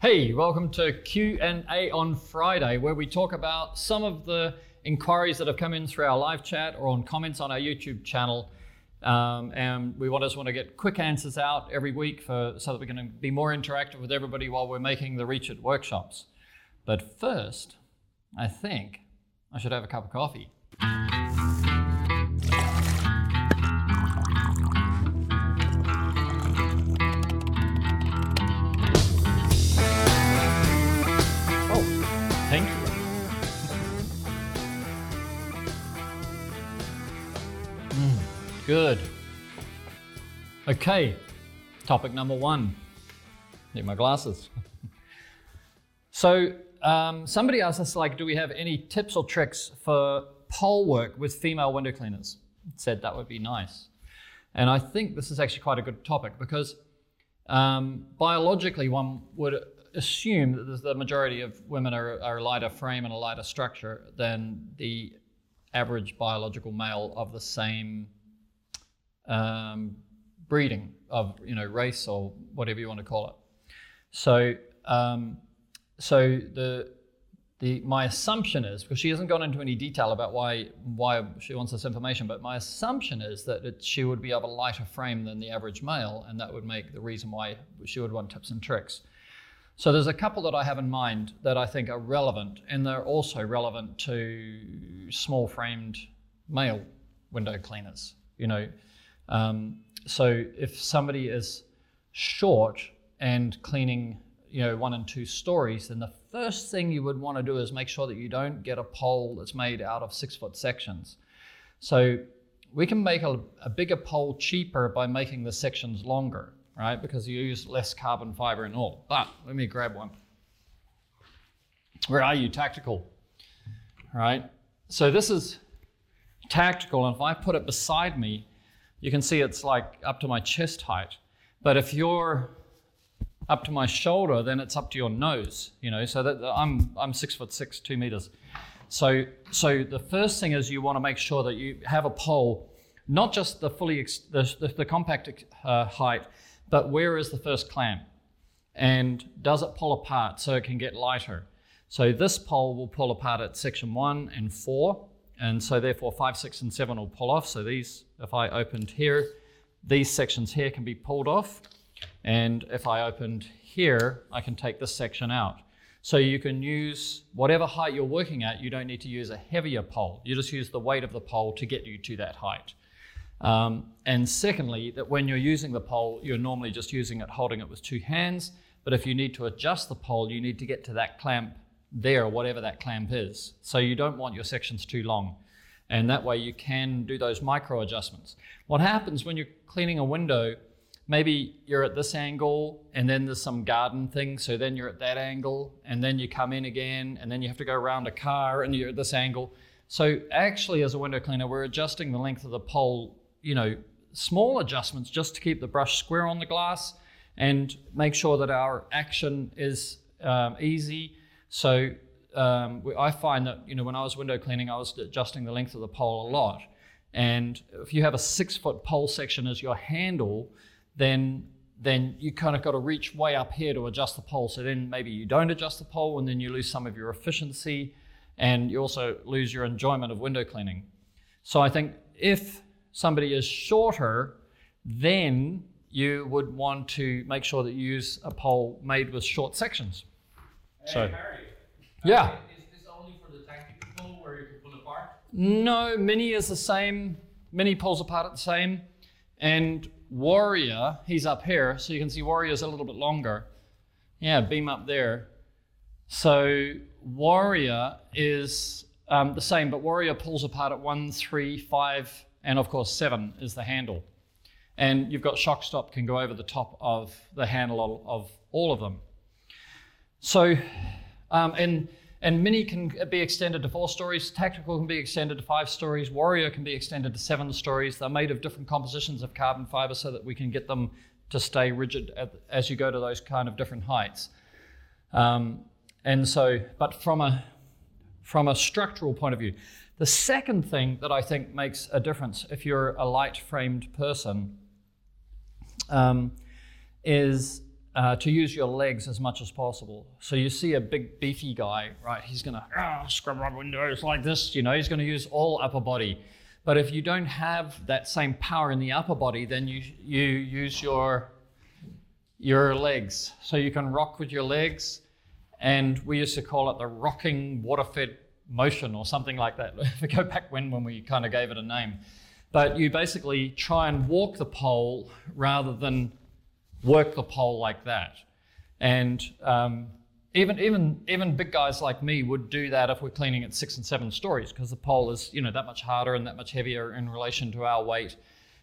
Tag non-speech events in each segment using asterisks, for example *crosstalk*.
Hey, welcome to Q&A on Friday where we talk about some of the inquiries that have come in through our live chat or on comments on our YouTube channel. Um, and we just want to get quick answers out every week for, so that we can be more interactive with everybody while we're making the Reach It workshops. But first, I think I should have a cup of coffee. Good. Okay, topic number one. Need my glasses. *laughs* so, um, somebody asked us, like, do we have any tips or tricks for pole work with female window cleaners? Said that would be nice. And I think this is actually quite a good topic because um, biologically, one would assume that the majority of women are, are a lighter frame and a lighter structure than the average biological male of the same um, breeding of you know race or whatever you want to call it. So um, so the the my assumption is because she hasn't gone into any detail about why why she wants this information, but my assumption is that it, she would be of a lighter frame than the average male, and that would make the reason why she would want tips and tricks. So there's a couple that I have in mind that I think are relevant, and they're also relevant to small framed male window cleaners. You know, um, so if somebody is short and cleaning, you know, one and two stories, then the first thing you would want to do is make sure that you don't get a pole that's made out of six foot sections. So we can make a, a bigger pole cheaper by making the sections longer right? Because you use less carbon fiber and all. But let me grab one. Where are you, tactical? Right? So this is tactical, and if I put it beside me, you can see it's like up to my chest height. But if you're up to my shoulder, then it's up to your nose, you know. So that I'm I'm six foot six, two meters. So so the first thing is you want to make sure that you have a pole, not just the fully ex- the, the, the compact uh, height, but where is the first clamp? And does it pull apart so it can get lighter? So this pole will pull apart at section one and four, and so therefore five, six, and seven will pull off. So these, if I opened here, these sections here can be pulled off. And if I opened here, I can take this section out. So you can use whatever height you're working at, you don't need to use a heavier pole. You just use the weight of the pole to get you to that height. Um, and secondly, that when you're using the pole, you're normally just using it, holding it with two hands. But if you need to adjust the pole, you need to get to that clamp there, whatever that clamp is. So you don't want your sections too long. And that way you can do those micro adjustments. What happens when you're cleaning a window, maybe you're at this angle and then there's some garden thing. So then you're at that angle and then you come in again and then you have to go around a car and you're at this angle. So actually, as a window cleaner, we're adjusting the length of the pole you know, small adjustments just to keep the brush square on the glass and make sure that our action is um, easy. So um, I find that, you know, when I was window cleaning, I was adjusting the length of the pole a lot. And if you have a six foot pole section as your handle, then then you kind of got to reach way up here to adjust the pole. So then maybe you don't adjust the pole and then you lose some of your efficiency and you also lose your enjoyment of window cleaning. So I think if somebody is shorter, then you would want to make sure that you use a pole made with short sections. So- Yeah. Is this only for the tactical pole where you can pull apart? No, Mini is the same. Mini pulls apart at the same. And Warrior, he's up here, so you can see Warrior's a little bit longer. Yeah, beam up there. So Warrior is um, the same, but Warrior pulls apart at one, three, five, and of course seven is the handle. And you've got shock stop can go over the top of the handle of all of them. So, um, and and mini can be extended to four stories. Tactical can be extended to five stories. Warrior can be extended to seven stories. They're made of different compositions of carbon fiber so that we can get them to stay rigid at, as you go to those kind of different heights. Um, and so, but from a from a structural point of view, the second thing that I think makes a difference if you're a light framed person um, is uh, to use your legs as much as possible. So you see a big beefy guy, right? He's gonna ah, scrub up windows like this, you know, he's gonna use all upper body. But if you don't have that same power in the upper body, then you you use your your legs. So you can rock with your legs, and we used to call it the rocking water-fed motion or something like that. *laughs* we go back when when we kind of gave it a name. But you basically try and walk the pole rather than work the pole like that. And um, even even even big guys like me would do that if we're cleaning at six and seven stories because the pole is you know that much harder and that much heavier in relation to our weight.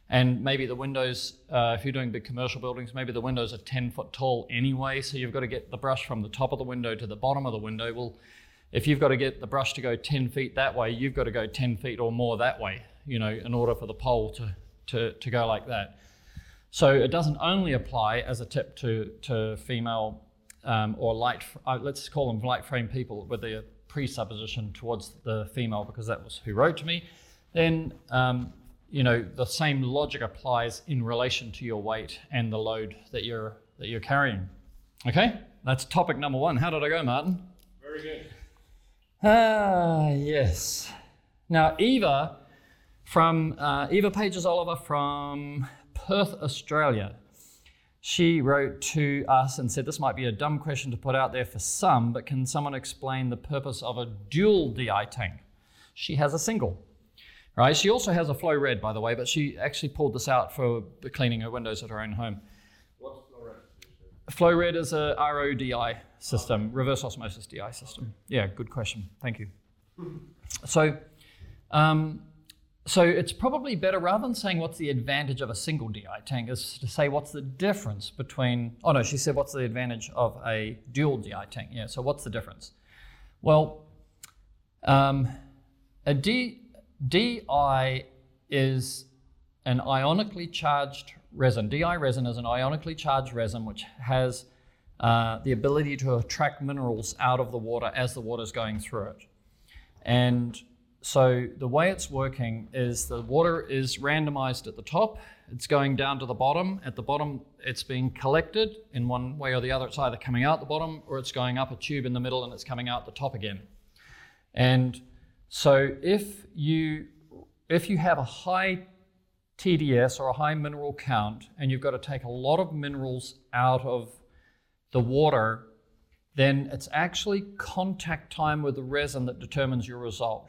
And maybe the windows, uh, if you're doing big commercial buildings, maybe the windows are 10 foot tall anyway, so you've got to get the brush from the top of the window to the bottom of the window. Well, if you've got to get the brush to go 10 feet that way, you've got to go 10 feet or more that way, you know, in order for the pole to, to, to go like that. So it doesn't only apply as a tip to, to female um, or light, uh, let's call them light frame people with the presupposition towards the female because that was who wrote to me. Then, um, you know, the same logic applies in relation to your weight and the load that you're, that you're carrying. Okay, that's topic number one. How did I go, Martin? Very good. Ah, yes. Now, Eva from uh, Eva Pages Oliver from Perth, Australia. She wrote to us and said, This might be a dumb question to put out there for some, but can someone explain the purpose of a dual DI tank? She has a single. Right? She also has a flow red, by the way, but she actually pulled this out for cleaning her windows at her own home. What's the rest? Flow red is a RODI system, reverse osmosis DI system. Yeah, good question. Thank you. So, um, so it's probably better rather than saying what's the advantage of a single DI tank is to say what's the difference between. Oh no, she said what's the advantage of a dual DI tank? Yeah. So what's the difference? Well, um, a D, DI is an ionically charged resin. DI resin is an ionically charged resin which has uh, the ability to attract minerals out of the water as the water is going through it. And so the way it's working is the water is randomized at the top, it's going down to the bottom. At the bottom, it's being collected in one way or the other. It's either coming out the bottom or it's going up a tube in the middle and it's coming out the top again. And so if you if you have a high TDS or a high mineral count and you've got to take a lot of minerals out of the water, then it's actually contact time with the resin that determines your result.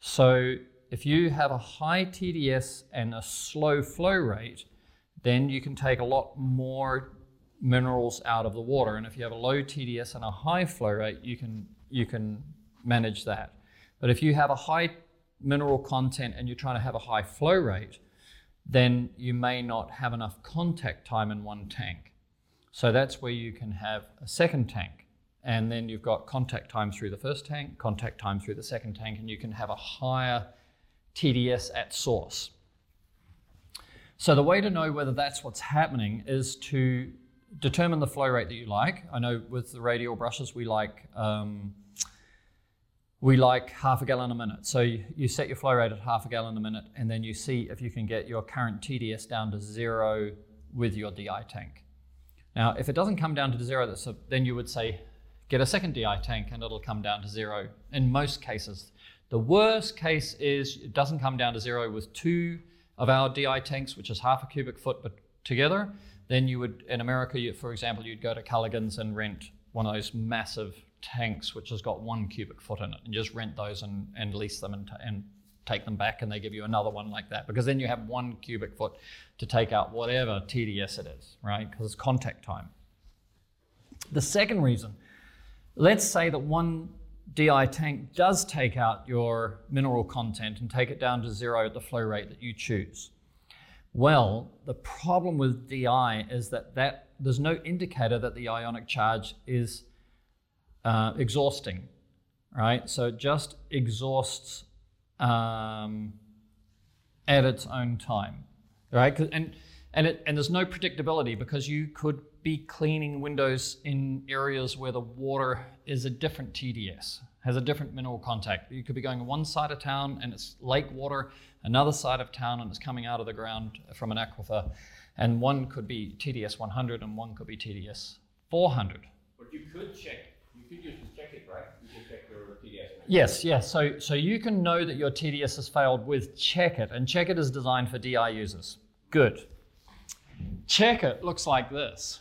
So if you have a high TDS and a slow flow rate, then you can take a lot more minerals out of the water. And if you have a low TDS and a high flow rate, you can you can manage that. But if you have a high mineral content and you're trying to have a high flow rate, then you may not have enough contact time in one tank. So that's where you can have a second tank and then you've got contact time through the first tank, contact time through the second tank, and you can have a higher TDS at source. So the way to know whether that's what's happening is to determine the flow rate that you like. I know with the radial brushes we like um, we like half a gallon a minute. So you, you set your flow rate at half a gallon a minute, and then you see if you can get your current TDS down to zero with your DI tank. Now, if it doesn't come down to zero, then you would say get a second DI tank and it'll come down to zero in most cases. The worst case is it doesn't come down to zero with two of our DI tanks, which is half a cubic foot but together. Then you would, in America, you, for example, you'd go to Culligan's and rent one of those massive tanks which has got one cubic foot in it and just rent those and, and lease them and, t- and take them back and they give you another one like that because then you have one cubic foot to take out whatever TDS it is, right? Because it's contact time. The second reason Let's say that one DI tank does take out your mineral content and take it down to zero at the flow rate that you choose. Well, the problem with DI is that, that there's no indicator that the ionic charge is uh, exhausting, right? So it just exhausts um, at its own time, right? And and it, and there's no predictability because you could be cleaning windows in areas where the water is a different TDS, has a different mineral contact. You could be going one side of town and it's lake water, another side of town and it's coming out of the ground from an aquifer. and one could be TDS 100 and one could be TDS 400. But you could check, you could use the check it, right? You can check your TDS. Yes, yes. So, so you can know that your TDS has failed with Checkit, and Checkit is designed for DI users. Good. Checkit looks like this.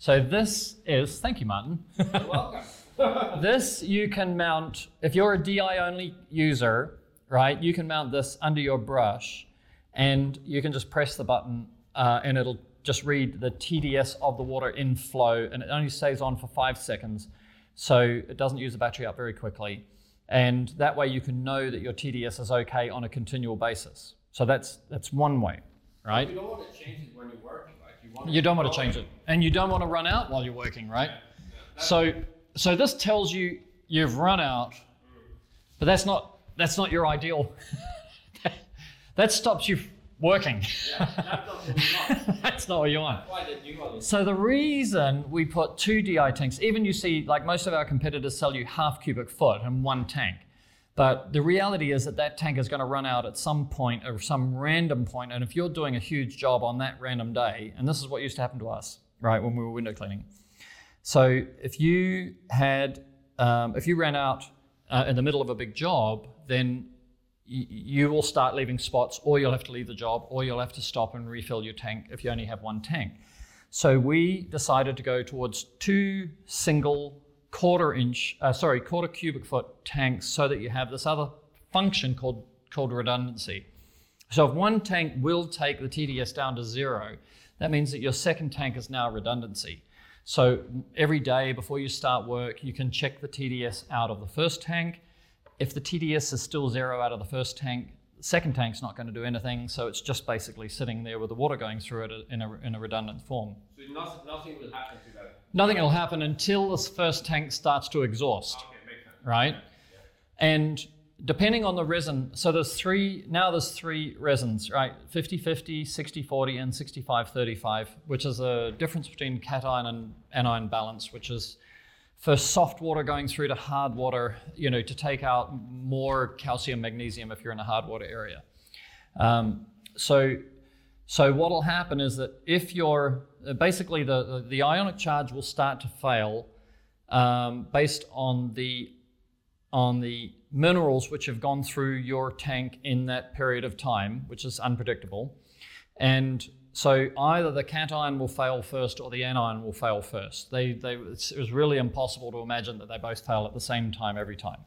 So this is, thank you, Martin. You're *laughs* welcome. this you can mount, if you're a DI only user, right, you can mount this under your brush and you can just press the button uh, and it'll just read the TDS of the water in flow and it only stays on for five seconds. So it doesn't use the battery up very quickly. And that way you can know that your TDS is okay on a continual basis. So that's, that's one way, right? You don't want to change it when you're working, right? You, don't want to change it. And you don't want to run out while you're working, right? So so this tells you you've run out, but that's not that's not your ideal. *laughs* that stops you working. *laughs* That's not what you want? So the reason we put two DI tanks, even you see, like most of our competitors sell you half cubic foot and one tank. But the reality is that that tank is going to run out at some point or some random point. And if you're doing a huge job on that random day, and this is what used to happen to us, right, when we were window cleaning. So if you had, um, if you ran out uh, in the middle of a big job, then you will start leaving spots, or you'll have to leave the job, or you'll have to stop and refill your tank if you only have one tank. So we decided to go towards two single quarter inch, uh, sorry, quarter cubic foot tanks, so that you have this other function called called redundancy. So if one tank will take the TDS down to zero, that means that your second tank is now redundancy. So every day before you start work, you can check the TDS out of the first tank. If the TDS is still zero out of the first tank, the second tank's not going to do anything. So it's just basically sitting there with the water going through it in a, in a redundant form. So nothing, nothing will happen to that. Nothing will happen until this first tank starts to exhaust Okay, right? And depending on the resin, so there's three, now there's three resins, right? 50 50, 60 40, and 65 35, which is a difference between cation and anion balance, which is for soft water going through to hard water, you know, to take out more calcium, magnesium if you're in a hard water area. Um, so, so what will happen is that if you're uh, basically the, the, the ionic charge will start to fail um, based on the on the minerals which have gone through your tank in that period of time, which is unpredictable. And so either the cation will fail first or the anion will fail first. They, they, it was really impossible to imagine that they both fail at the same time every time.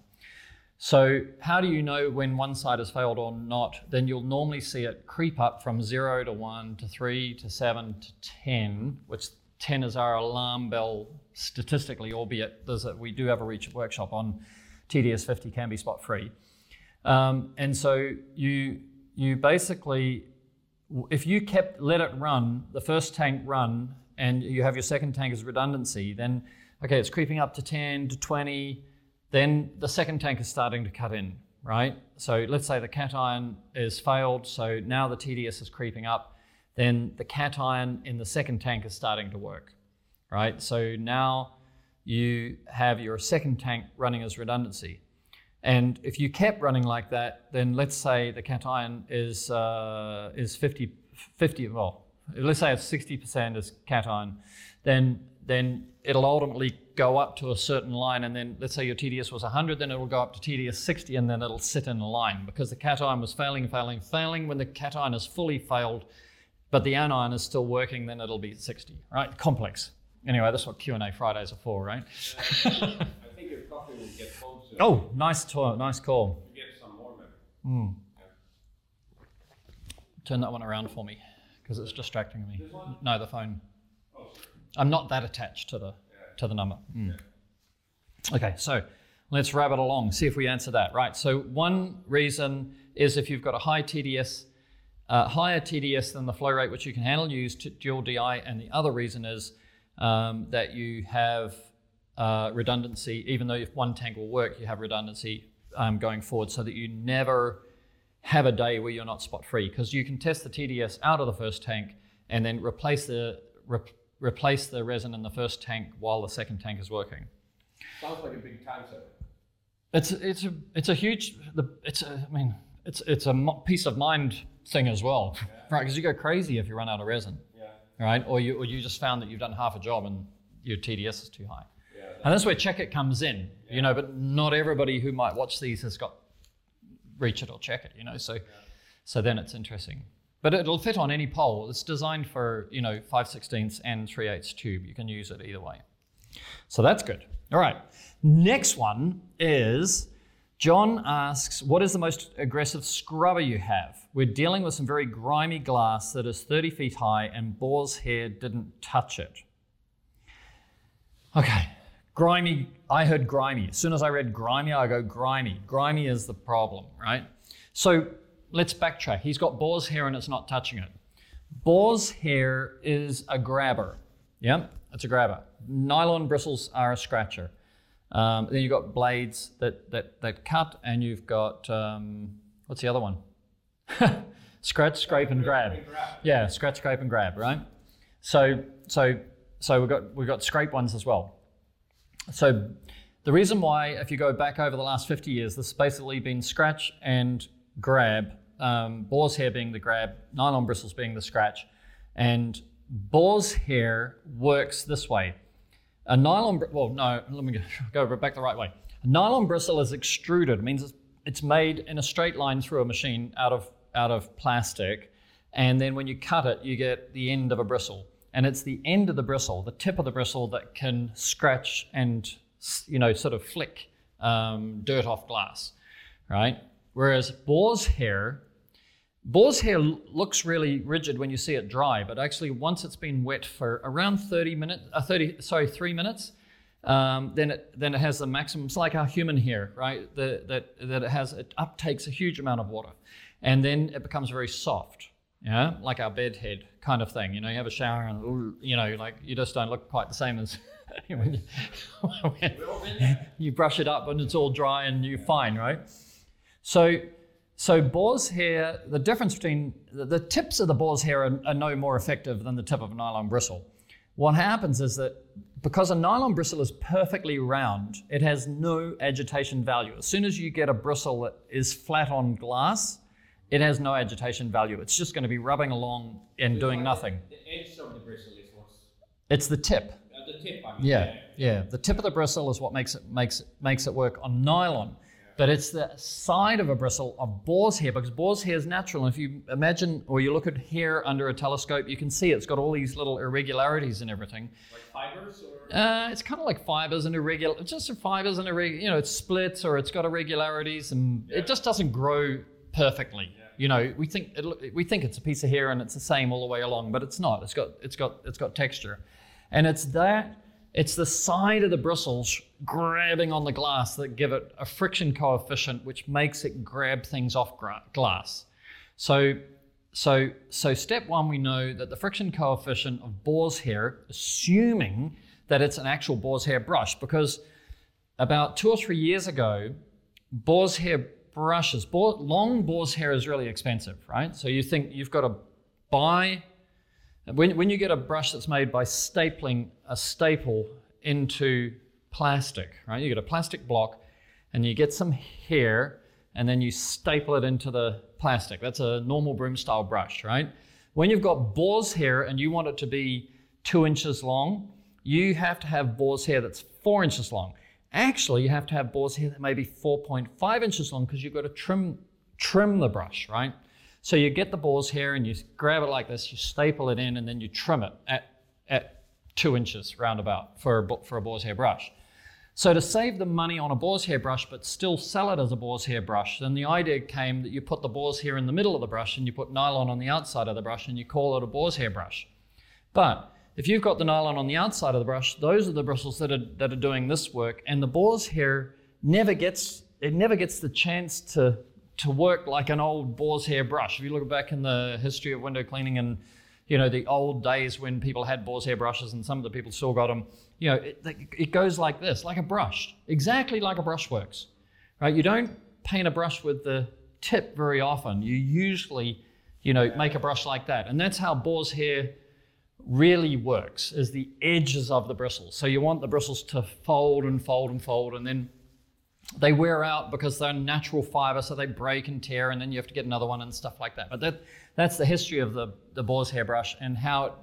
So, how do you know when one side has failed or not? Then you'll normally see it creep up from zero to one to three to seven to 10, which 10 is our alarm bell statistically, albeit a, we do have a reach workshop on TDS 50 can be spot free. Um, and so you, you basically, if you kept, let it run, the first tank run, and you have your second tank as redundancy, then, okay, it's creeping up to 10 to 20, then the second tank is starting to cut in, right? So let's say the cation is failed, so now the TDS is creeping up, then the cation in the second tank is starting to work, right? So now you have your second tank running as redundancy. And if you kept running like that, then let's say the cation is, uh, is 50, 50, well, let's say it's 60% is cation, then, then it'll ultimately go up to a certain line. And then let's say your TDS was 100, then it will go up to TDS 60, and then it'll sit in a line because the cation was failing, failing, failing. When the cation is fully failed, but the anion is still working, then it'll be 60, right? Complex. Anyway, that's what Q&A Fridays are for, right? *laughs* Oh, nice tour, nice call. You get some more maybe. Turn that one around for me because it's distracting me. No, the phone. Oh. I'm not that attached to the to the number. Mm. Okay, so let's wrap it along. See if we answer that. Right. So one reason is if you've got a high TDS, uh, higher TDS than the flow rate which you can handle, use t- dual DI, and the other reason is um, that you have uh, redundancy. Even though if one tank will work, you have redundancy um, going forward, so that you never have a day where you're not spot free because you can test the TDS out of the first tank and then replace the rep, replace the resin in the first tank while the second tank is working. Sounds like a big time saver. It's it's a it's a huge the it's a, I mean it's it's a peace of mind thing as well, right? Because you go crazy if you run out of resin, Yeah. right? Or you or you just found that you've done half a job and your TDS is too high. Yeah. And that's where check it comes in, you know. But not everybody who might watch these has got reach it or check it, you know. So, so then it's interesting. But it'll fit on any pole. It's designed for you know five sixteenths and three eighths tube. You can use it either way. So that's good. All right. Next one is John asks, What is the most aggressive scrubber you have? We're dealing with some very grimy glass that is 30 feet high and boar's hair didn't touch it. Okay. Grimy, I heard grimy. As soon as I read grimy, I go grimy. Grimy is the problem, right? So let's backtrack. He's got boar's hair and it's not touching it. Boar's hair is a grabber. Yeah, it's a grabber. Nylon bristles are a scratcher. Um, then you've got blades that, that, that cut, and you've got, um, what's the other one? *laughs* scratch, scrape, and grab. Yeah, scratch, scrape, and grab, right? So, so, so we've got, we've got scrape ones as well. So the reason why, if you go back over the last 50 years, this has basically been scratch and grab, um, boar's hair being the grab, nylon bristles being the scratch. And boar's hair works this way. A nylon, well, no, let me *laughs* go, back the right way. A nylon bristle is extruded. Means it's, it's made in a straight line through a machine out of, out of plastic. And then when you cut it, you get the end of a bristle. And it's the end of the bristle, the tip of the bristle, that can scratch and, you know, sort of flick um, dirt off glass, right? Whereas boar's hair Boar's hair looks really rigid when you see it dry, but actually once it's been wet for around 30 minutes, uh, 30, sorry, three minutes, um, then it then it has the maximum. It's like our human hair, right? The, that that it has it uptakes a huge amount of water, and then it becomes very soft. Yeah, like our bed head kind of thing. You know, you have a shower and you know, like you just don't look quite the same as *laughs* when *laughs* you, brush it up and it's all dry and you're fine, right? So, so boar's hair, the difference between the, the tips of the boar's hair are, are no more effective than the tip of a nylon bristle. What happens is that because a nylon bristle is perfectly round, it has no agitation value. As soon as you get a bristle that is flat on glass, it has no agitation value. It's just going to be rubbing along and doing nothing. The edge of the bristle is what's It's the tip. uh, the tip. I mean. Yeah, yeah. The tip of the bristle is what makes it makes makes it work on nylon. But it's the side of a bristle of boar's hair because boar's hair is natural. And if you imagine or you look at hair under a telescope, you can see it's got all these little irregularities and everything. Like fibers or. Uh, it's kind of like fibers and irregular, it's just fibers and irregular, you know, it splits or it's got irregularities and it just doesn't grow perfectly. You know, we think it, we think it's a piece of hair and it's the same all the way along, but it's not. It's got it's got it's got texture, and it's that it's the side of the bristles grabbing on the glass that give it a friction coefficient, which makes it grab things off gra- glass. So so, so step one, we know that the friction coefficient of boar's hair, assuming that it's an actual boar's hair brush, because about two or three years ago, boar's hair brushes, long boar's hair is really expensive, right? So you think you've got to buy, when, when you get a brush that's made by stapling a staple into plastic, right? You get a plastic block and you get some hair and then you staple it into the plastic. That's a normal broom style brush, right? When you've got boar's hair and you want it to be two inches long, you have to have boar's hair that's four inches long. Actually, you have to have boar's hair that may be 4.5 inches long because you've got to trim trim the brush, right? So you get the boar's hair and you grab it like this, you staple it in, and then you trim it at, at two inches roundabout for a, for a boar's hair brush. So to save the money on a boar's hair brush but still sell it as a boar's hair brush, then the idea came that you put the boar's hair in the middle of the brush and you put nylon on the outside of the brush and you call it a boar's hair brush. But if you've got the nylon on the outside of the brush, those are the bristles that are, that are doing this work, and the boar's hair never gets it never gets the chance to to work like an old boar's hair brush. If you look back in the history of window cleaning and you know the old days when people had boar's hair brushes and some of the people still got them, you know it, it goes like this, like a brush, exactly like a brush works, right? You don't paint a brush with the tip very often. You usually, you know, make a brush like that, and that's how boar's hair really works is the edges of the bristles. So you want the bristles to fold and fold and fold, and then they wear out because they're natural fiber, so they break and tear, and then you have to get another one and stuff like that. But that, that's the history of the, the boar's hair brush and how it,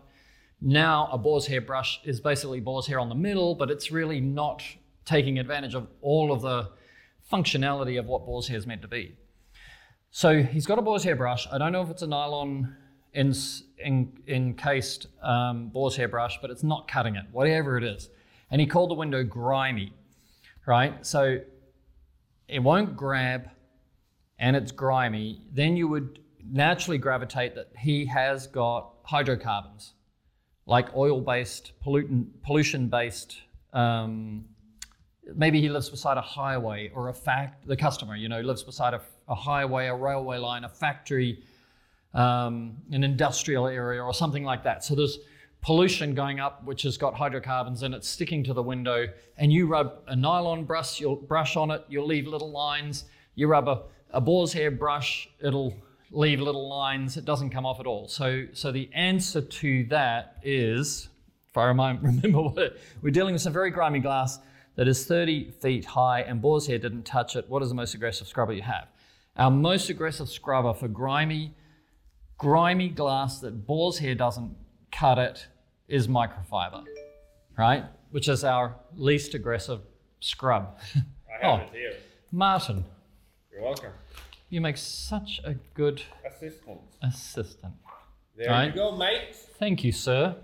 now a boar's hair brush is basically boar's hair on the middle, but it's really not taking advantage of all of the functionality of what boar's hair is meant to be. So he's got a boar's hair brush. I don't know if it's a nylon in, in, encased um, boar's hair brush, but it's not cutting it, whatever it is. And he called the window grimy, right? So it won't grab and it's grimy. Then you would naturally gravitate that he has got hydrocarbons, like oil based, pollutant, pollution based. Um, maybe he lives beside a highway or a fact, the customer, you know, lives beside a, a highway, a railway line, a factory, um, an industrial area, or something like that. So there's pollution going up, which has got hydrocarbons in it, sticking to the window, and you rub a nylon brush, you'll brush on it, you'll leave little lines. You rub a, a boar's hair brush, it'll leave little lines. It doesn't come off at all. So, so the answer to that is, if I *laughs* remember what it, we're dealing with some very grimy glass that is 30 feet high and boar's hair didn't touch it. What is the most aggressive scrubber you have? Our most aggressive scrubber for grimy, grimy glass that boar's hair doesn't cut it is microfiber, right? Which is our least aggressive scrub. I have *laughs* oh, it here. Martin. You're welcome. You make such a good assistant. Assistant. There right? you go, mate. Thank you, sir.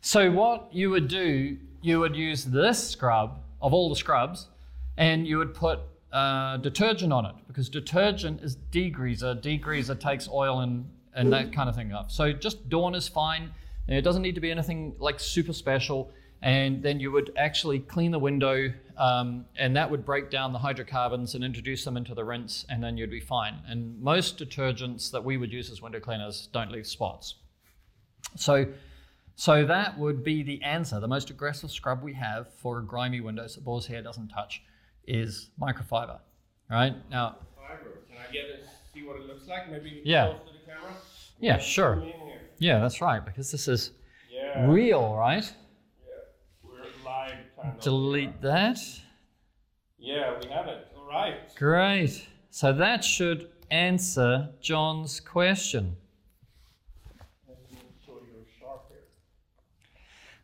So what you would do, you would use this scrub of all the scrubs, and you would put uh, detergent on it because detergent is degreaser. Degreaser takes oil and and that kind of thing up. So just Dawn is fine. It doesn't need to be anything like super special. And then you would actually clean the window, um, and that would break down the hydrocarbons and introduce them into the rinse, and then you'd be fine. And most detergents that we would use as window cleaners don't leave spots. So, so that would be the answer. The most aggressive scrub we have for a grimy windows that boar's hair doesn't touch is microfiber. Right now. Fiber. Can I get it? See what it looks like? Maybe yeah. close to the camera. Yeah, sure. Yeah, that's right, because this is yeah. real, right? Yeah. Delete that. Yeah, we have it. All right. Great. So that should answer John's question.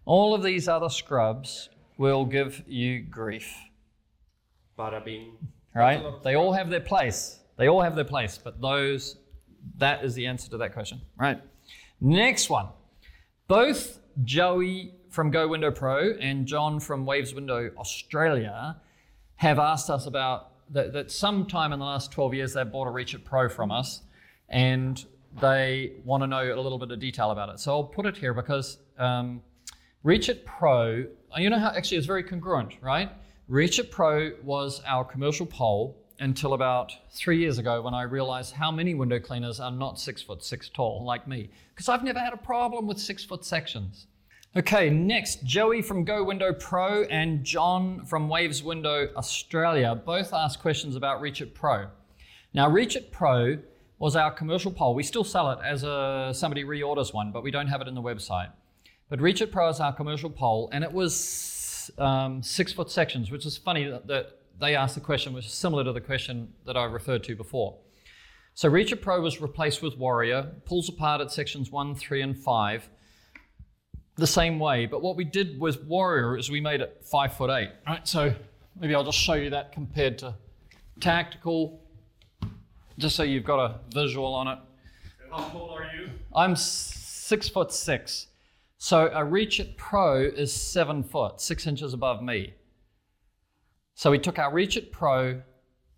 All of these other scrubs will give you grief. Right? They all have their place. They all have their place, but those, that is the answer to that question. Right. Next one. Both Joey from Go Window Pro and John from Waves Window Australia have asked us about that, that sometime in the last 12 years they've bought a Reachit Pro from us and they want to know a little bit of detail about it. So I'll put it here because um, Reach It Pro, you know how actually it's very congruent, right? Reachit Pro was our commercial pole until about three years ago when I realized how many window cleaners are not six foot six tall like me, because I've never had a problem with six foot sections. Okay, next, Joey from Go Window Pro and John from Waves Window Australia both asked questions about Reach It Pro. Now, Reach It Pro was our commercial pole. We still sell it as a, somebody reorders one, but we don't have it in the website. But Reach It Pro is our commercial pole, and it was um, six foot sections, which is funny that, that they asked the question which is similar to the question that I referred to before. So Reach It Pro was replaced with Warrior, pulls apart at sections 1, 3, and 5 the same way. But what we did with Warrior is we made it 5 foot 8. Right, so maybe I'll just show you that compared to Tactical, just so you've got a visual on it. How tall are you? I'm 6 foot 6. So a Reach It Pro is 7 foot, 6 inches above me. So we took our Reach It Pro,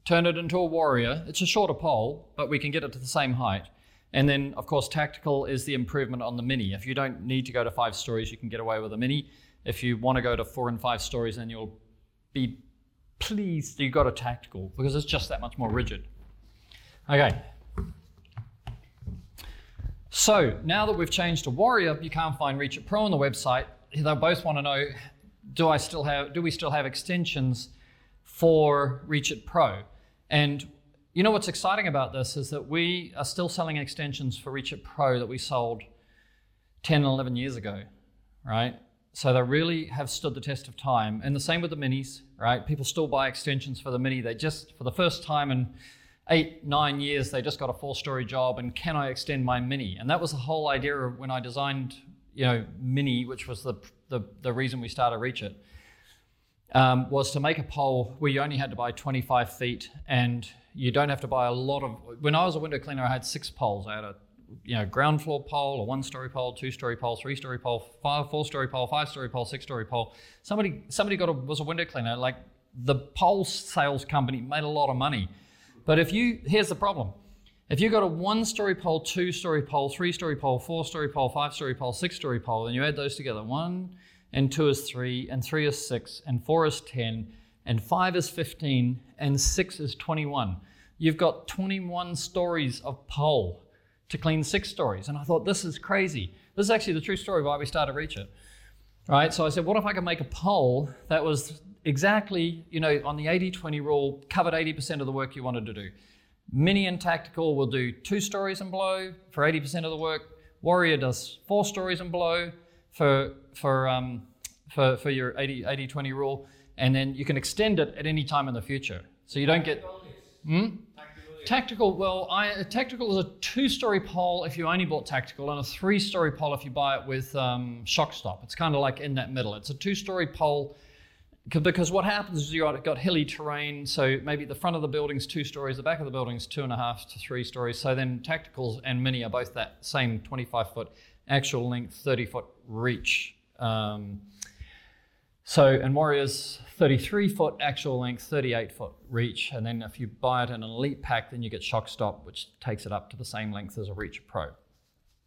turned it into a Warrior. It's a shorter pole, but we can get it to the same height. And then, of course, Tactical is the improvement on the Mini. If you don't need to go to five stories, you can get away with a Mini. If you want to go to four and five stories, then you'll be pleased you got a Tactical because it's just that much more rigid. Okay. So now that we've changed to Warrior, you can't find Reach It Pro on the website. They both want to know, do I still have, do we still have extensions for Reach It Pro. And you know what's exciting about this is that we are still selling extensions for Reach It Pro that we sold 10, and 11 years ago, right? So they really have stood the test of time. And the same with the minis, right? People still buy extensions for the mini. They just, for the first time in eight, nine years, they just got a four story job. And can I extend my mini? And that was the whole idea of when I designed, you know, mini, which was the, the, the reason we started Reach It, um, was to make a pole where you only had to buy 25 feet and you don't have to buy a lot of. When I was a window cleaner, I had six poles. I had a you know, ground floor pole, a one-story pole, two-story pole, three-story pole, five, four-story pole, five-story pole, six-story pole. Somebody, somebody got a, was a window cleaner. Like the pole sales company made a lot of money, but if you, here's the problem: if you got a one-story pole, two-story pole, three-story pole, four-story pole, five-story pole, six-story pole, and you add those together, one and two is three, and three is six, and four is ten, and five is fifteen, and six is twenty-one. You've got 21 stories of pole to clean six stories. And I thought, this is crazy. This is actually the true story why we started Reach It. Right? So I said, what if I could make a pole that was exactly, you know, on the 80 20 rule, covered 80% of the work you wanted to do? Mini and tactical will do two stories and blow for 80% of the work. Warrior does four stories and below for, for, um, for, for your 80 80 20 rule. And then you can extend it at any time in the future. So you don't get. Hmm? Tactical, well, I, tactical is a two-story pole if you only bought tactical, and a three-story pole if you buy it with um, shock stop. It's kind of like in that middle. It's a two-story pole because what happens is you've got hilly terrain. So maybe the front of the building's two stories, the back of the building's two and a half to three stories. So then tacticals and mini are both that same 25-foot actual length, 30-foot reach. Um, so, and Warrior's 33 foot actual length, 38 foot reach. And then if you buy it in an elite pack, then you get shock stop, which takes it up to the same length as a Reach Pro.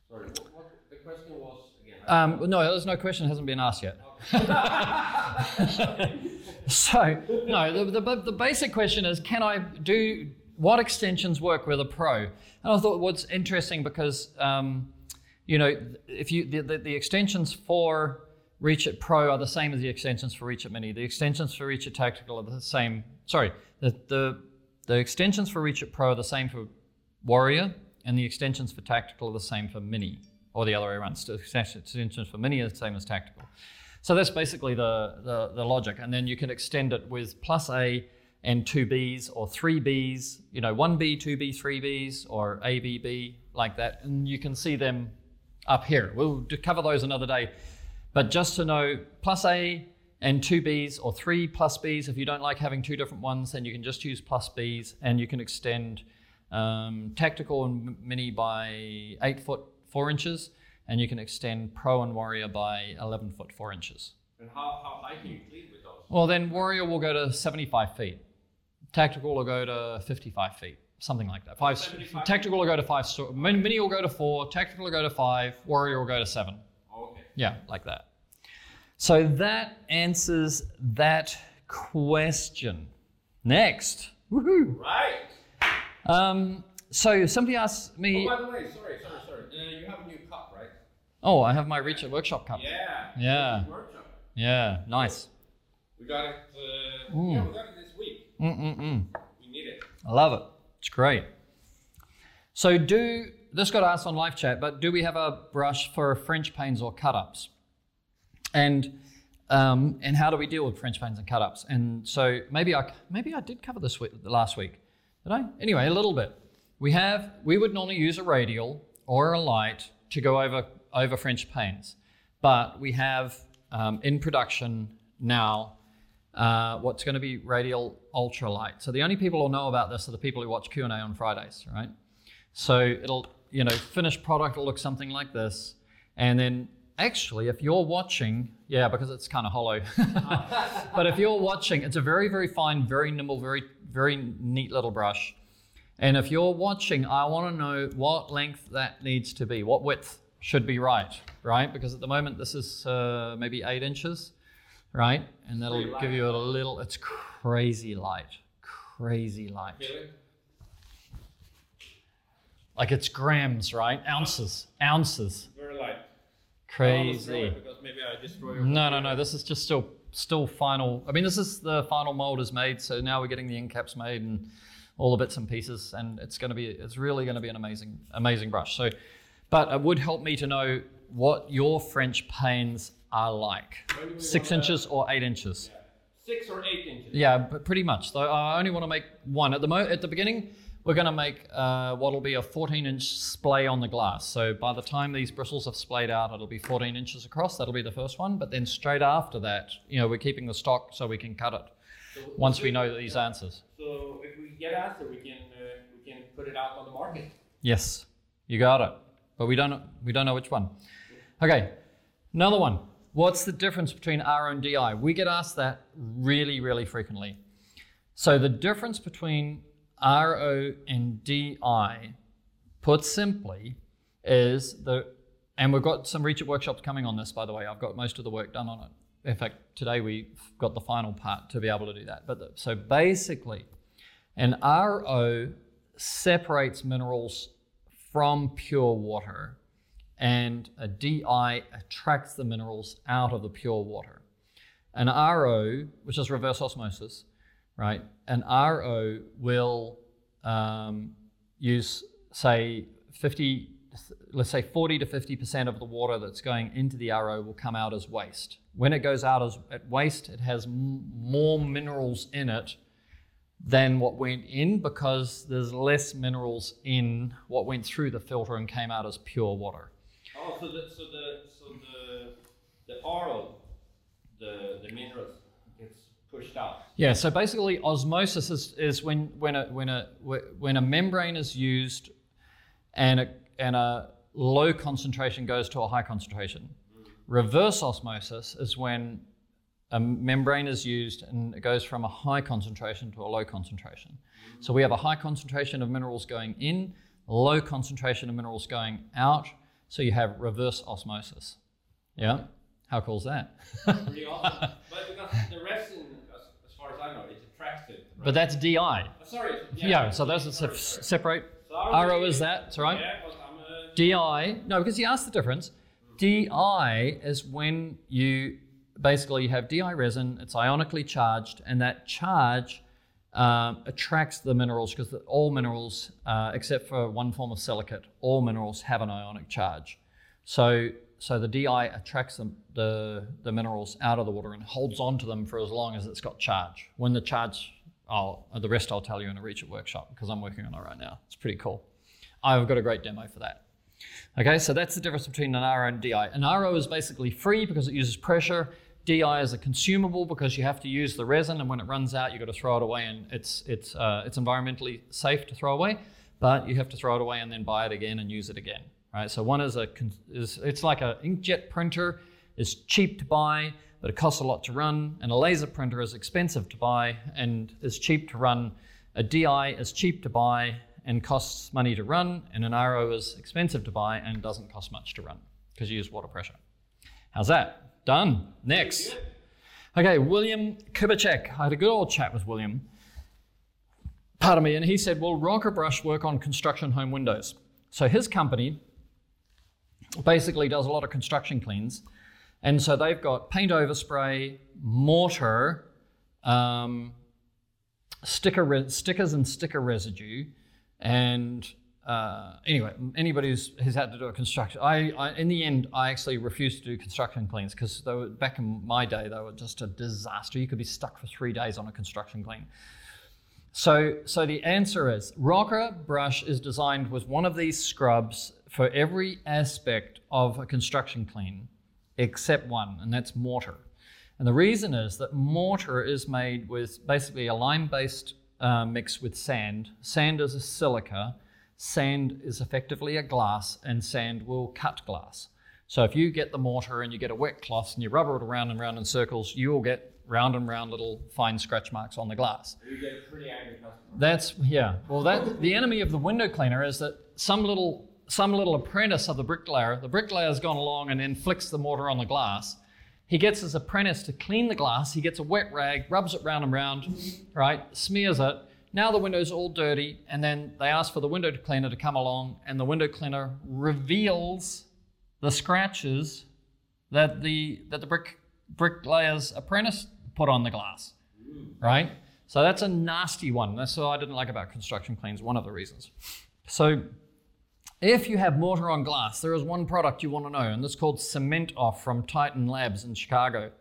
Sorry, what, what the question was again? Um, no, there's no question, it hasn't been asked yet. *laughs* so, no, the, the, the basic question is can I do what extensions work with a Pro? And I thought what's interesting because, um, you know, if you the, the, the extensions for Reach It Pro are the same as the extensions for Reach It Mini. The extensions for Reach It Tactical are the same. Sorry, the, the, the extensions for Reach It Pro are the same for Warrior, and the extensions for Tactical are the same for Mini, or the other way around. The extensions for Mini are the same as Tactical. So that's basically the, the, the logic. And then you can extend it with plus A and two Bs or three Bs, you know, one B, two B, three Bs, or A, B, B, like that. And you can see them up here. We'll cover those another day. But just to know plus A and two Bs or three plus Bs, if you don't like having two different ones, then you can just use plus Bs and you can extend um, tactical and mini by eight foot four inches, and you can extend pro and warrior by 11 foot four inches. And how, how high can you clean with those? Well, then warrior will go to 75 feet. Tactical will go to 55 feet, something like that. Five. 75 Tactical will go to five. Mini will go to four. Tactical will go to five. Warrior will go to seven. Okay. Yeah, like that. So that answers that question. Next. Woohoo. Right. Um, so somebody asked me. Oh, by the way, sorry, sorry, sorry. Uh, you have a new cup, right? Oh, I have my Reach Workshop cup. Yeah. Yeah. Workshop. Yeah, nice. We got it. Uh, Mm. Yeah, we got it this week. Mm-mm-mm. We need it. I love it. It's great. So do this got asked on live chat, but do we have a brush for French panes or cut-ups? And um, and how do we deal with French panes and cut-ups? And so maybe I maybe I did cover this week, last week. Did I? Anyway, a little bit. We have we would normally use a radial or a light to go over over French panes, but we have um, in production now uh, what's going to be radial ultralight. So the only people who'll know about this are the people who watch Q&A on Fridays, right? So it'll, you know, finished product will look something like this. And then actually, if you're watching, yeah, because it's kind of hollow. *laughs* but if you're watching, it's a very, very fine, very nimble, very, very neat little brush. And if you're watching, I want to know what length that needs to be, what width should be right, right? Because at the moment, this is uh, maybe eight inches, right? And that'll give you a little, it's crazy light, crazy light. It? Like it's grams, right? Ounces, ounces. Very light. I almost throw Crazy. it Because maybe I destroy your No, no, no. This is just still still final. I mean, this is the final mold is made, so now we're getting the end caps made and all the bits and pieces, and it's going to be it's really going to be an amazing amazing brush. So, but it would help me to know what your French panes are like When do we six inches or eight inches. Yeah. Six or eight inches. Yeah, but pretty much. Though I only want to make one at the mo- at the beginning. We're going to make uh, what'll be a 14 inch splay on the glass. So by the time these bristles have splayed out, it'll be 14 inches across. That'll be the first one. But then straight after that, you know, we're keeping the stock so we can cut it So once we know these answers. So if we get answer, we can uh, we can put it out on the market. Yes, you got it. But we don't we don't know which one. Okay, another one. What's the difference between RO and DI? We get asked that really, really frequently. So the difference between RO and DI, put simply, is the and we've got some reach it workshops coming on this, by the way. I've got most of the work done on it. In fact, today we've got the final part to be able to do that. But the, so basically, an RO separates minerals from pure water, and a DI attracts the minerals out of the pure water. An RO, which is reverse osmosis, right? An RO will um, use, say, 50, let's say 40 to 50% of the water that's going into the RO will come out as waste. When it goes out as at waste, it has m- more minerals in it than what went in because there's less minerals in what went through the filter and came out as pure water. So the so the so the the RO, the the minerals gets pushed out. Yeah, so basically osmosis is, is when when a when a when a membrane is used and a and a low concentration goes to a high concentration. Reverse osmosis is when a membrane is used and it goes from a high concentration to a low concentration. So we have a high concentration of minerals going in, low concentration of minerals going out. So you have reverse osmosis. Yeah? How cool is that? Pretty awesome. *laughs* but because the resin, as, far as I know, it attracts it. Right? But that's DI. Uh, sorry. Yeah, so those are sorry, se- separate. So RO is that, that's right. Yeah, a DI, no, because you asked the difference. DI is when you basically you have DI resin, it's ionically charged, and that charge um, attracts the minerals because all minerals, uh, except for one form of silicate, all minerals have an ionic charge. So, so the DI attracts them, the, the minerals out of the water and holds on to them for as long as it's got charge. When the charge, I'll, the rest I'll tell you in a Reach It workshop because I'm working on it right now. It's pretty cool. I've got a great demo for that. Okay, so that's the difference between an RO and DI. An RO is basically free because it uses pressure. DI is a consumable because you have to use the resin, and when it runs out, you've got to throw it away, and it's it's uh, it's environmentally safe to throw away, but you have to throw it away and then buy it again and use it again. Right. So one is a is it's like a inkjet printer. is cheap to buy, but it costs a lot to run, and a laser printer is expensive to buy and is cheap to run. A DI is cheap to buy and costs money to run, and an RO is expensive to buy and doesn't cost much to run because you use water pressure. How's that? Done. Next. Okay, William Kubicek. I had a good old chat with William. Pardon me, and he said, Will Rocker Brush work on construction home windows? So his company basically does a lot of construction cleans. And so they've got paint overspray, mortar, um, sticker re- stickers and sticker residue, and uh, anyway, anybody who's, who's had to do a construction, I, I in the end I actually refused to do construction cleans because they were back in my day they were just a disaster. You could be stuck for three days on a construction clean. So, so the answer is Rocker Brush is designed with one of these scrubs for every aspect of a construction clean, except one, and that's mortar. And the reason is that mortar is made with basically a lime-based uh, mix with sand. Sand is a silica. Sand is effectively a glass, and sand will cut glass. So if you get the mortar and you get a wet cloth and you rubber it around and round in circles, you will get round and round little fine scratch marks on the glass. You get a pretty angry customer. That's yeah. Well, that the enemy of the window cleaner is that some little some little apprentice of the bricklayer, the bricklayer's gone along and then flicks the mortar on the glass. He gets his apprentice to clean the glass. He gets a wet rag, rubs it round and round, right? Smears it. Now the window's all dirty, and then they ask for the window cleaner to come along, and the window cleaner reveals the scratches that the that the brick bricklayer's apprentice put on the glass, right? So that's a nasty one. That's what I didn't like about construction cleans. One of the reasons. So If you have mortar on glass, there is one product you want to know, and this is called Cement Off from Titan Labs in Chicago.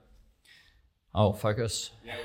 Oh, focus. Yeah,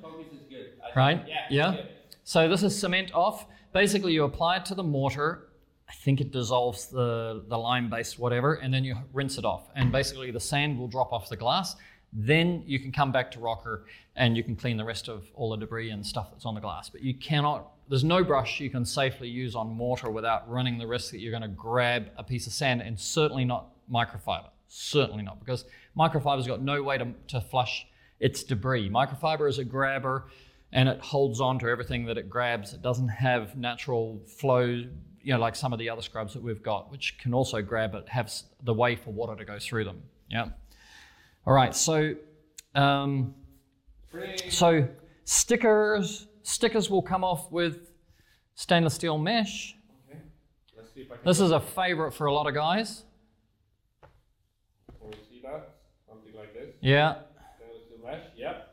focus is good. *laughs* Right? Yeah. Yeah. So this is cement off. Basically, you apply it to the mortar. I think it dissolves the, the lime base, whatever, and then you rinse it off. And basically, the sand will drop off the glass. Then you can come back to rocker and you can clean the rest of all the debris and stuff that's on the glass. But you cannot, there's no brush you can safely use on mortar without running the risk that you're going to grab a piece of sand and certainly not microfiber. Certainly not, because microfiber's got no way to, to flush its debris. Microfiber is a grabber and it holds on to everything that it grabs. It doesn't have natural flow, you know, like some of the other scrubs that we've got, which can also grab it, have the way for water to go through them. Yeah. All right. So, um, so stickers, stickers will come off with stainless steel mesh. Okay. Let's see if I can. This is a favorite for a lot of guys. Can see that? Something like this. Yeah. Stainless steel mesh. Yep.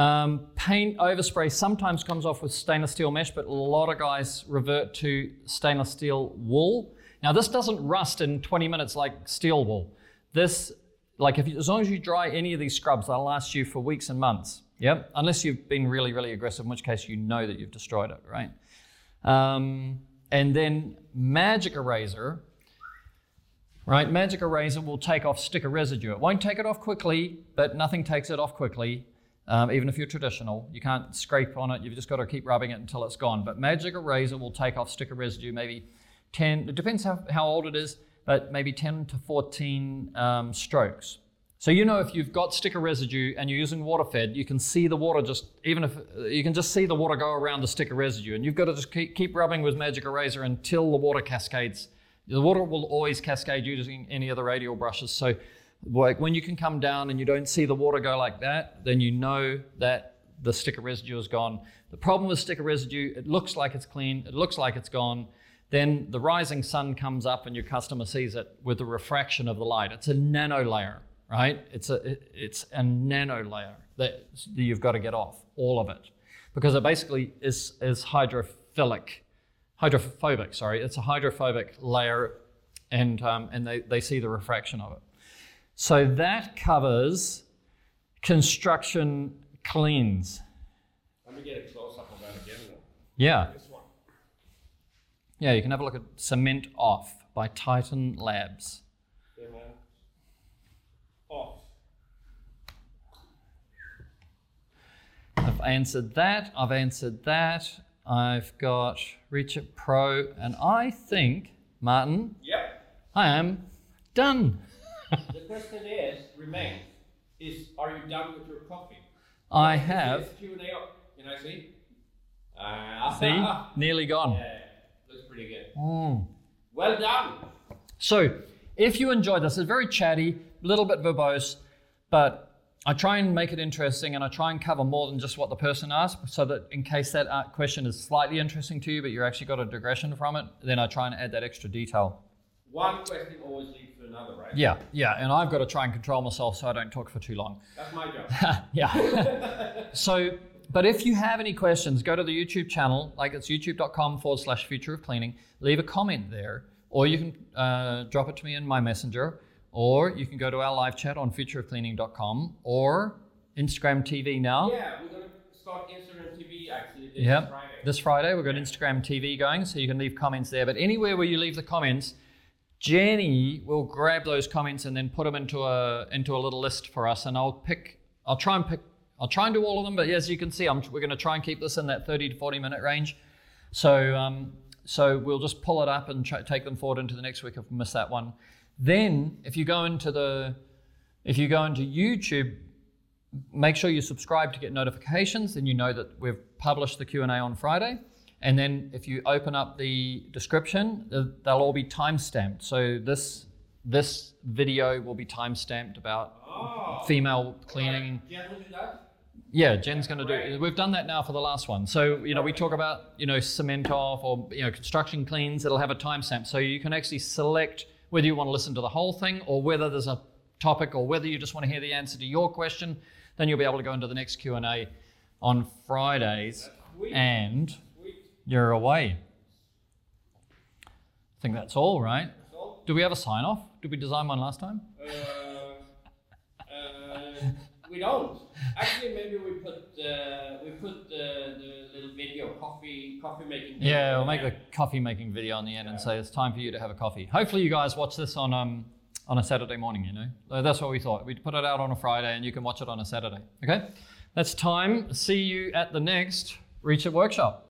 Um, paint overspray sometimes comes off with stainless steel mesh, but a lot of guys revert to stainless steel wool. Now, this doesn't rust in 20 minutes like steel wool. This, like, if you, as long as you dry any of these scrubs, they'll last you for weeks and months. Yep, unless you've been really, really aggressive, in which case you know that you've destroyed it, right? Um, and then Magic Eraser, right? Magic Eraser will take off sticker residue. It won't take it off quickly, but nothing takes it off quickly. Um, even if you're traditional, you can't scrape on it. You've just got to keep rubbing it until it's gone. But Magic Eraser will take off sticker residue, maybe 10, it depends how, how old it is, but maybe 10 to 14 um, strokes. So you know if you've got sticker residue and you're using water fed, you can see the water just, even if you can just see the water go around the sticker residue. And you've got to just keep, keep rubbing with Magic Eraser until the water cascades. The water will always cascade using any of the radial brushes. So like when you can come down and you don't see the water go like that, then you know that the sticker residue is gone. The problem with sticker residue, it looks like it's clean, it looks like it's gone. Then the rising sun comes up and your customer sees it with the refraction of the light. It's a nano layer, right? It's a it's a nano layer that you've got to get off all of it because it basically is is hydrophilic, hydrophobic. Sorry, it's a hydrophobic layer, and um, and they they see the refraction of it. So that covers construction cleans. Let me get a close up of that again. Though. Yeah, yeah. You can have a look at Cement Off by Titan Labs. Cement off. I've answered that. I've answered that. I've got Richard Pro, and I think Martin, Yep. I am done. *laughs* The question is remains: Is are you done with your coffee? I have. Q and A. Can I see? Uh, See, *laughs* nearly gone. Yeah, looks pretty good. Mm. Well done. So, if you enjoyed this, it's very chatty, a little bit verbose, but I try and make it interesting and I try and cover more than just what the person asked so that in case that uh, question is slightly interesting to you, but you've actually got a digression from it, then I try and add that extra detail. One question always leads to another, right? Yeah, yeah, and I've got to try and control myself so I don't talk for too long. That's my job. *laughs* yeah. *laughs* so, but if you have any questions, go to the YouTube channel, like it's youtube.com forward slash future of cleaning. Leave a comment there, or you can uh, drop it to me in my messenger, or you can go to our live chat on futureofcleaning.com or Instagram TV now. yeah, we're gonna start Instagram TV actually this Yep. Friday. This Friday, we've got Instagram TV going, so you can leave comments there. But anywhere where you leave the comments, Jenny will grab those comments and then put them into a into a little list for us, and I'll pick. I'll try and pick. I'll try and do all of them, but as you can see, I'm, we're going to try and keep this in that 30 to 40 minute range. So um, so we'll just pull it up and try, take them forward into the next week if we miss that one. Then, if you go into the if you go into YouTube, make sure you subscribe to get notifications then you know that we've published the q&a on friday and then if you open up the description they'll all be time stamped so this this video will be time stamped about Oh. female cleaning. Yeah, we'll do that. yeah jen's going to do we've done that now for the last one. So you know we talk about you know cement off or you know construction cleans. It'll have a timestamp. So you can actually select whether you want to listen to the whole thing or whether there's a topic or whether you just want to hear the answer to your question. Then you'll be able to go into the next q&a on fridays. And. You're away I think that's all, right? So, Do we have a sign off? Did we design one last time? uh, uh, we don't. Actually, maybe we put uh, we put uh, the little video coffee coffee making. video Yeah, we'll make the coffee making video on the end and say it's time for you to have a coffee. Hopefully, you guys watch this on um on a Saturday morning. You know, that's what we thought. We'd put it out on a Friday, and you can watch it on a Saturday. Okay, that's time. See you at the next Reach It workshop.